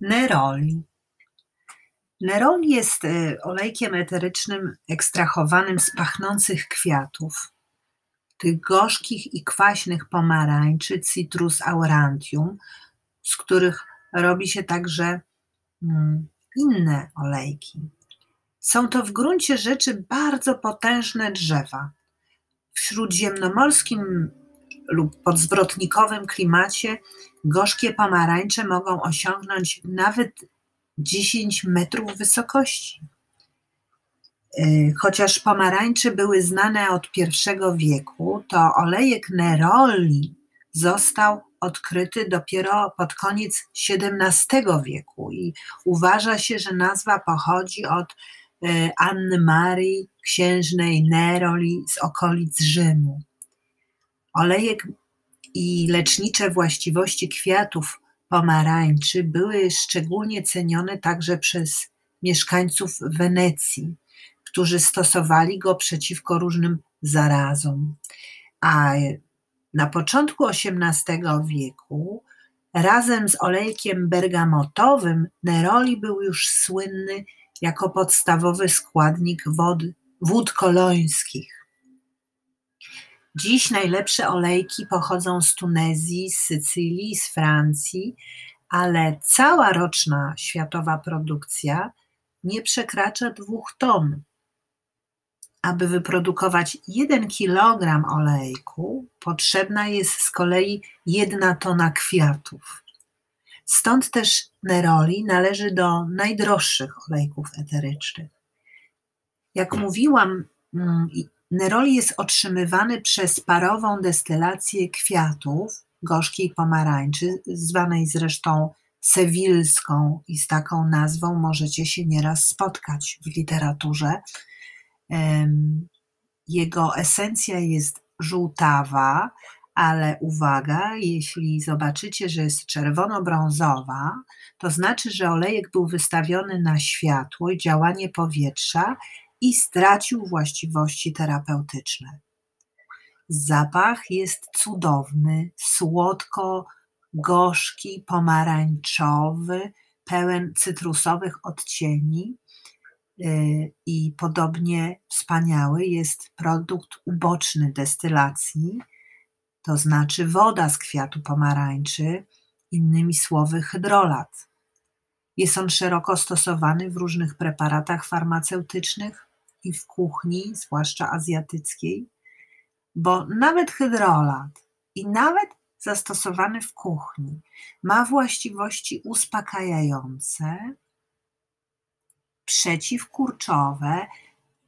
Neroli. Neroli jest y, olejkiem eterycznym ekstrahowanym z pachnących kwiatów, tych gorzkich i kwaśnych pomarańczy, Citrus aurantium, z których robi się także mm, inne olejki. Są to w gruncie rzeczy bardzo potężne drzewa. W śródziemnomorskim lub podzwrotnikowym klimacie gorzkie pomarańcze mogą osiągnąć nawet 10 metrów wysokości. E, chociaż pomarańcze były znane od I wieku, to olejek neroli został odkryty dopiero pod koniec XVII wieku i uważa się, że nazwa pochodzi od e, Anny Marii, księżnej Neroli z okolic Rzymu. Olejek i lecznicze właściwości kwiatów pomarańczy były szczególnie cenione także przez mieszkańców Wenecji, którzy stosowali go przeciwko różnym zarazom. A na początku XVIII wieku razem z olejkiem bergamotowym Neroli był już słynny jako podstawowy składnik wod, wód kolońskich. Dziś najlepsze olejki pochodzą z Tunezji, z Sycylii, z Francji, ale cała roczna światowa produkcja nie przekracza dwóch ton. Aby wyprodukować 1 kg olejku, potrzebna jest z kolei jedna tona kwiatów. Stąd też neroli należy do najdroższych olejków eterycznych. Jak mówiłam, Neroli jest otrzymywany przez parową destylację kwiatów gorzkiej pomarańczy, zwanej zresztą sewilską i z taką nazwą możecie się nieraz spotkać w literaturze. Jego esencja jest żółtawa, ale uwaga, jeśli zobaczycie, że jest czerwono-brązowa, to znaczy, że olejek był wystawiony na światło i działanie powietrza i stracił właściwości terapeutyczne. Zapach jest cudowny, słodko-gorzki, pomarańczowy, pełen cytrusowych odcieni y, i podobnie wspaniały jest produkt uboczny destylacji, to znaczy woda z kwiatu pomarańczy, innymi słowy hydrolat. Jest on szeroko stosowany w różnych preparatach farmaceutycznych, i w kuchni, zwłaszcza azjatyckiej, bo nawet hydrolat i nawet zastosowany w kuchni ma właściwości uspokajające, przeciwkurczowe,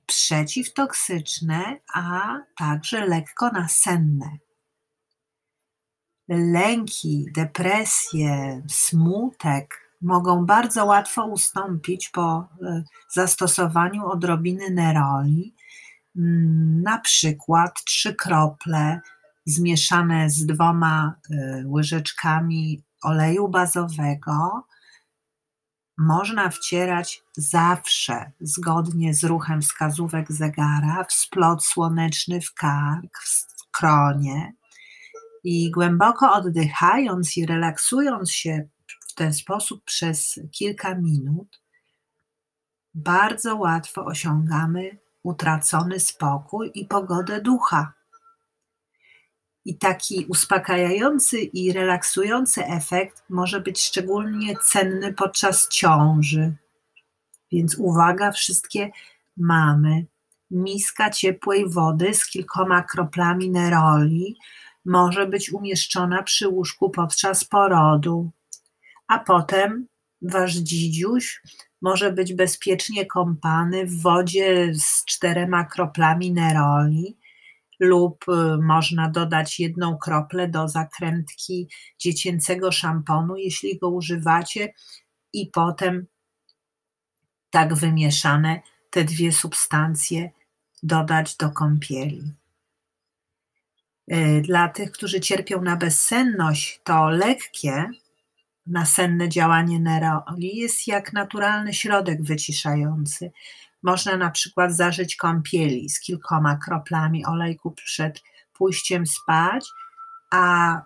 przeciwtoksyczne, a także lekko nasenne. Lęki, depresje, smutek, mogą bardzo łatwo ustąpić po e, zastosowaniu odrobiny neroli, mm, na przykład trzy krople zmieszane z dwoma e, łyżeczkami oleju bazowego można wcierać zawsze zgodnie z ruchem wskazówek zegara w splot słoneczny w kark, w skronie. I głęboko oddychając i relaksując się w ten sposób przez kilka minut bardzo łatwo osiągamy utracony spokój i pogodę ducha. I taki uspokajający i relaksujący efekt może być szczególnie cenny podczas ciąży. Więc uwaga, wszystkie mamy. Miska ciepłej wody z kilkoma kroplami neroli może być umieszczona przy łóżku podczas porodu a potem wasz dzidziuś może być bezpiecznie kąpany w wodzie z czterema kroplami neroli lub y, można dodać jedną kroplę do zakrętki dziecięcego szamponu, jeśli go używacie i potem tak wymieszane te dwie substancje dodać do kąpieli. Y, dla tych, którzy cierpią na bezsenność, to lekkie, nasenne działanie neroli jest jak naturalny środek wyciszający. Można na przykład zażyć kąpieli z kilkoma kroplami olejku przed pójściem spać, a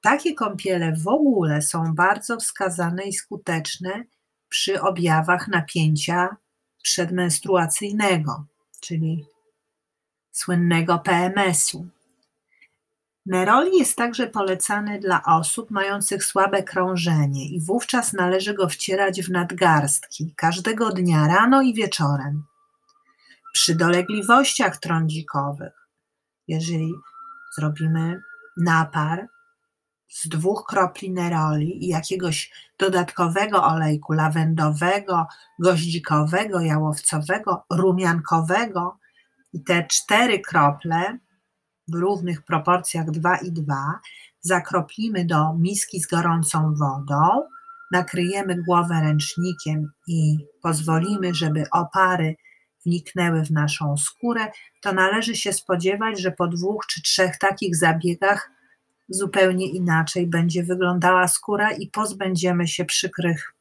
Takie kąpiele w ogóle są bardzo wskazane i skuteczne przy objawach napięcia przedmenstruacyjnego, czyli słynnego PMS-u. Neroli jest także polecany dla osób mających słabe krążenie i wówczas należy go wcierać w nadgarstki każdego dnia rano i wieczorem. Przy dolegliwościach trądzikowych, jeżeli zrobimy napar z dwóch kropli neroli i jakiegoś dodatkowego olejku lawendowego, goździkowego, jałowcowego, rumiankowego i te cztery krople w równych proporcjach 2 i 2 zakroplimy do miski z gorącą wodą, nakryjemy głowę ręcznikiem i pozwolimy, żeby opary wniknęły w naszą skórę, to należy się spodziewać, że po dwóch czy trzech takich zabiegach zupełnie inaczej będzie wyglądała skóra i pozbędziemy się przykrych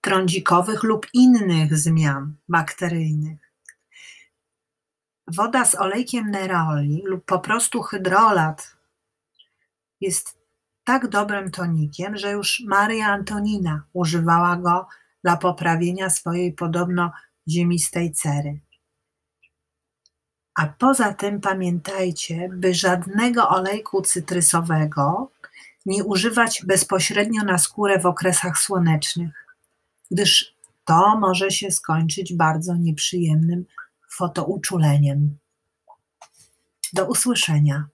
trądzikowych lub innych zmian bakteryjnych. Woda z olejkiem neroli lub po prostu hydrolat jest tak dobrym tonikiem, że już Maria Antonina używała go dla poprawienia swojej podobno ziemistej cery. A poza tym pamiętajcie, by żadnego olejku cytrysowego nie używać bezpośrednio na skórę w okresach słonecznych, gdyż to może się skończyć bardzo nieprzyjemnym fotouczuleniem. Do usłyszenia.